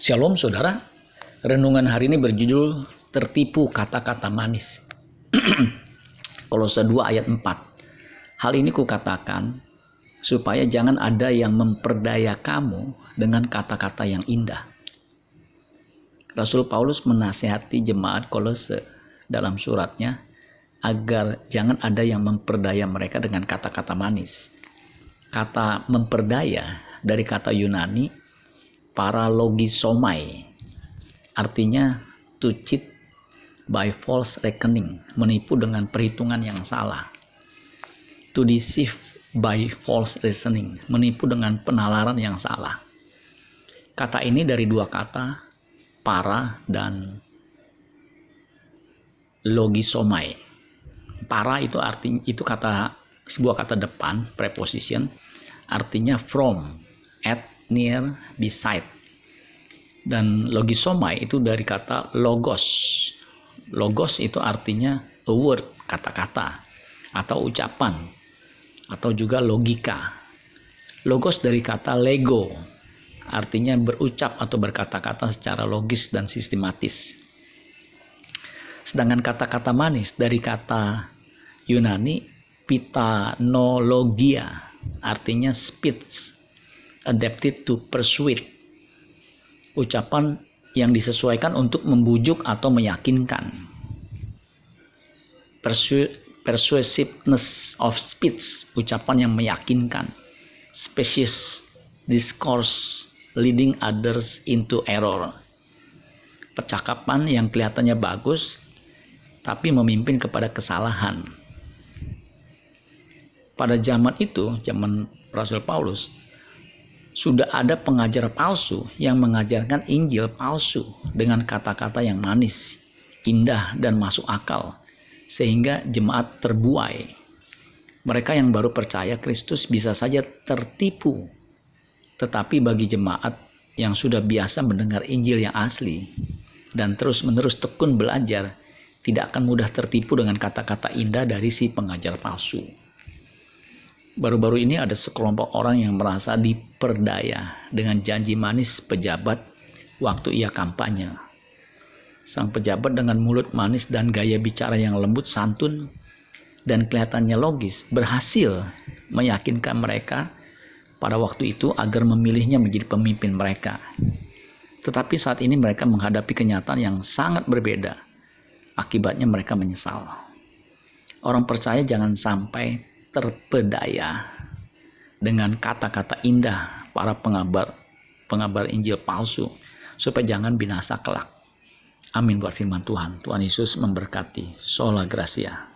Shalom saudara, renungan hari ini berjudul Tertipu Kata-Kata Manis. Kolose 2 ayat 4. Hal ini kukatakan supaya jangan ada yang memperdaya kamu dengan kata-kata yang indah. Rasul Paulus menasihati jemaat Kolose dalam suratnya agar jangan ada yang memperdaya mereka dengan kata-kata manis. Kata memperdaya dari kata Yunani paralogisomai. Artinya to cheat by false reckoning menipu dengan perhitungan yang salah. To deceive by false reasoning menipu dengan penalaran yang salah. Kata ini dari dua kata para dan logisomai. Para itu artinya itu kata sebuah kata depan preposition artinya from at near, beside. Dan logisomai itu dari kata logos. Logos itu artinya a word, kata-kata atau ucapan atau juga logika. Logos dari kata lego, artinya berucap atau berkata-kata secara logis dan sistematis. Sedangkan kata-kata manis dari kata Yunani pitanologia, artinya speech adapted to persuade. Ucapan yang disesuaikan untuk membujuk atau meyakinkan. Persu persuasiveness of speech, ucapan yang meyakinkan. Species discourse leading others into error. Percakapan yang kelihatannya bagus tapi memimpin kepada kesalahan. Pada zaman itu, zaman Rasul Paulus, sudah ada pengajar palsu yang mengajarkan Injil palsu dengan kata-kata yang manis, indah, dan masuk akal, sehingga jemaat terbuai. Mereka yang baru percaya Kristus bisa saja tertipu, tetapi bagi jemaat yang sudah biasa mendengar Injil yang asli dan terus-menerus tekun belajar, tidak akan mudah tertipu dengan kata-kata indah dari si pengajar palsu. Baru-baru ini ada sekelompok orang yang merasa diperdaya dengan janji manis pejabat waktu ia kampanye. Sang pejabat dengan mulut manis dan gaya bicara yang lembut santun dan kelihatannya logis berhasil meyakinkan mereka pada waktu itu agar memilihnya menjadi pemimpin mereka. Tetapi saat ini mereka menghadapi kenyataan yang sangat berbeda. Akibatnya mereka menyesal. Orang percaya jangan sampai terpedaya dengan kata-kata indah para pengabar pengabar Injil palsu supaya jangan binasa kelak. Amin buat firman Tuhan. Tuhan Yesus memberkati. Sola Gracia.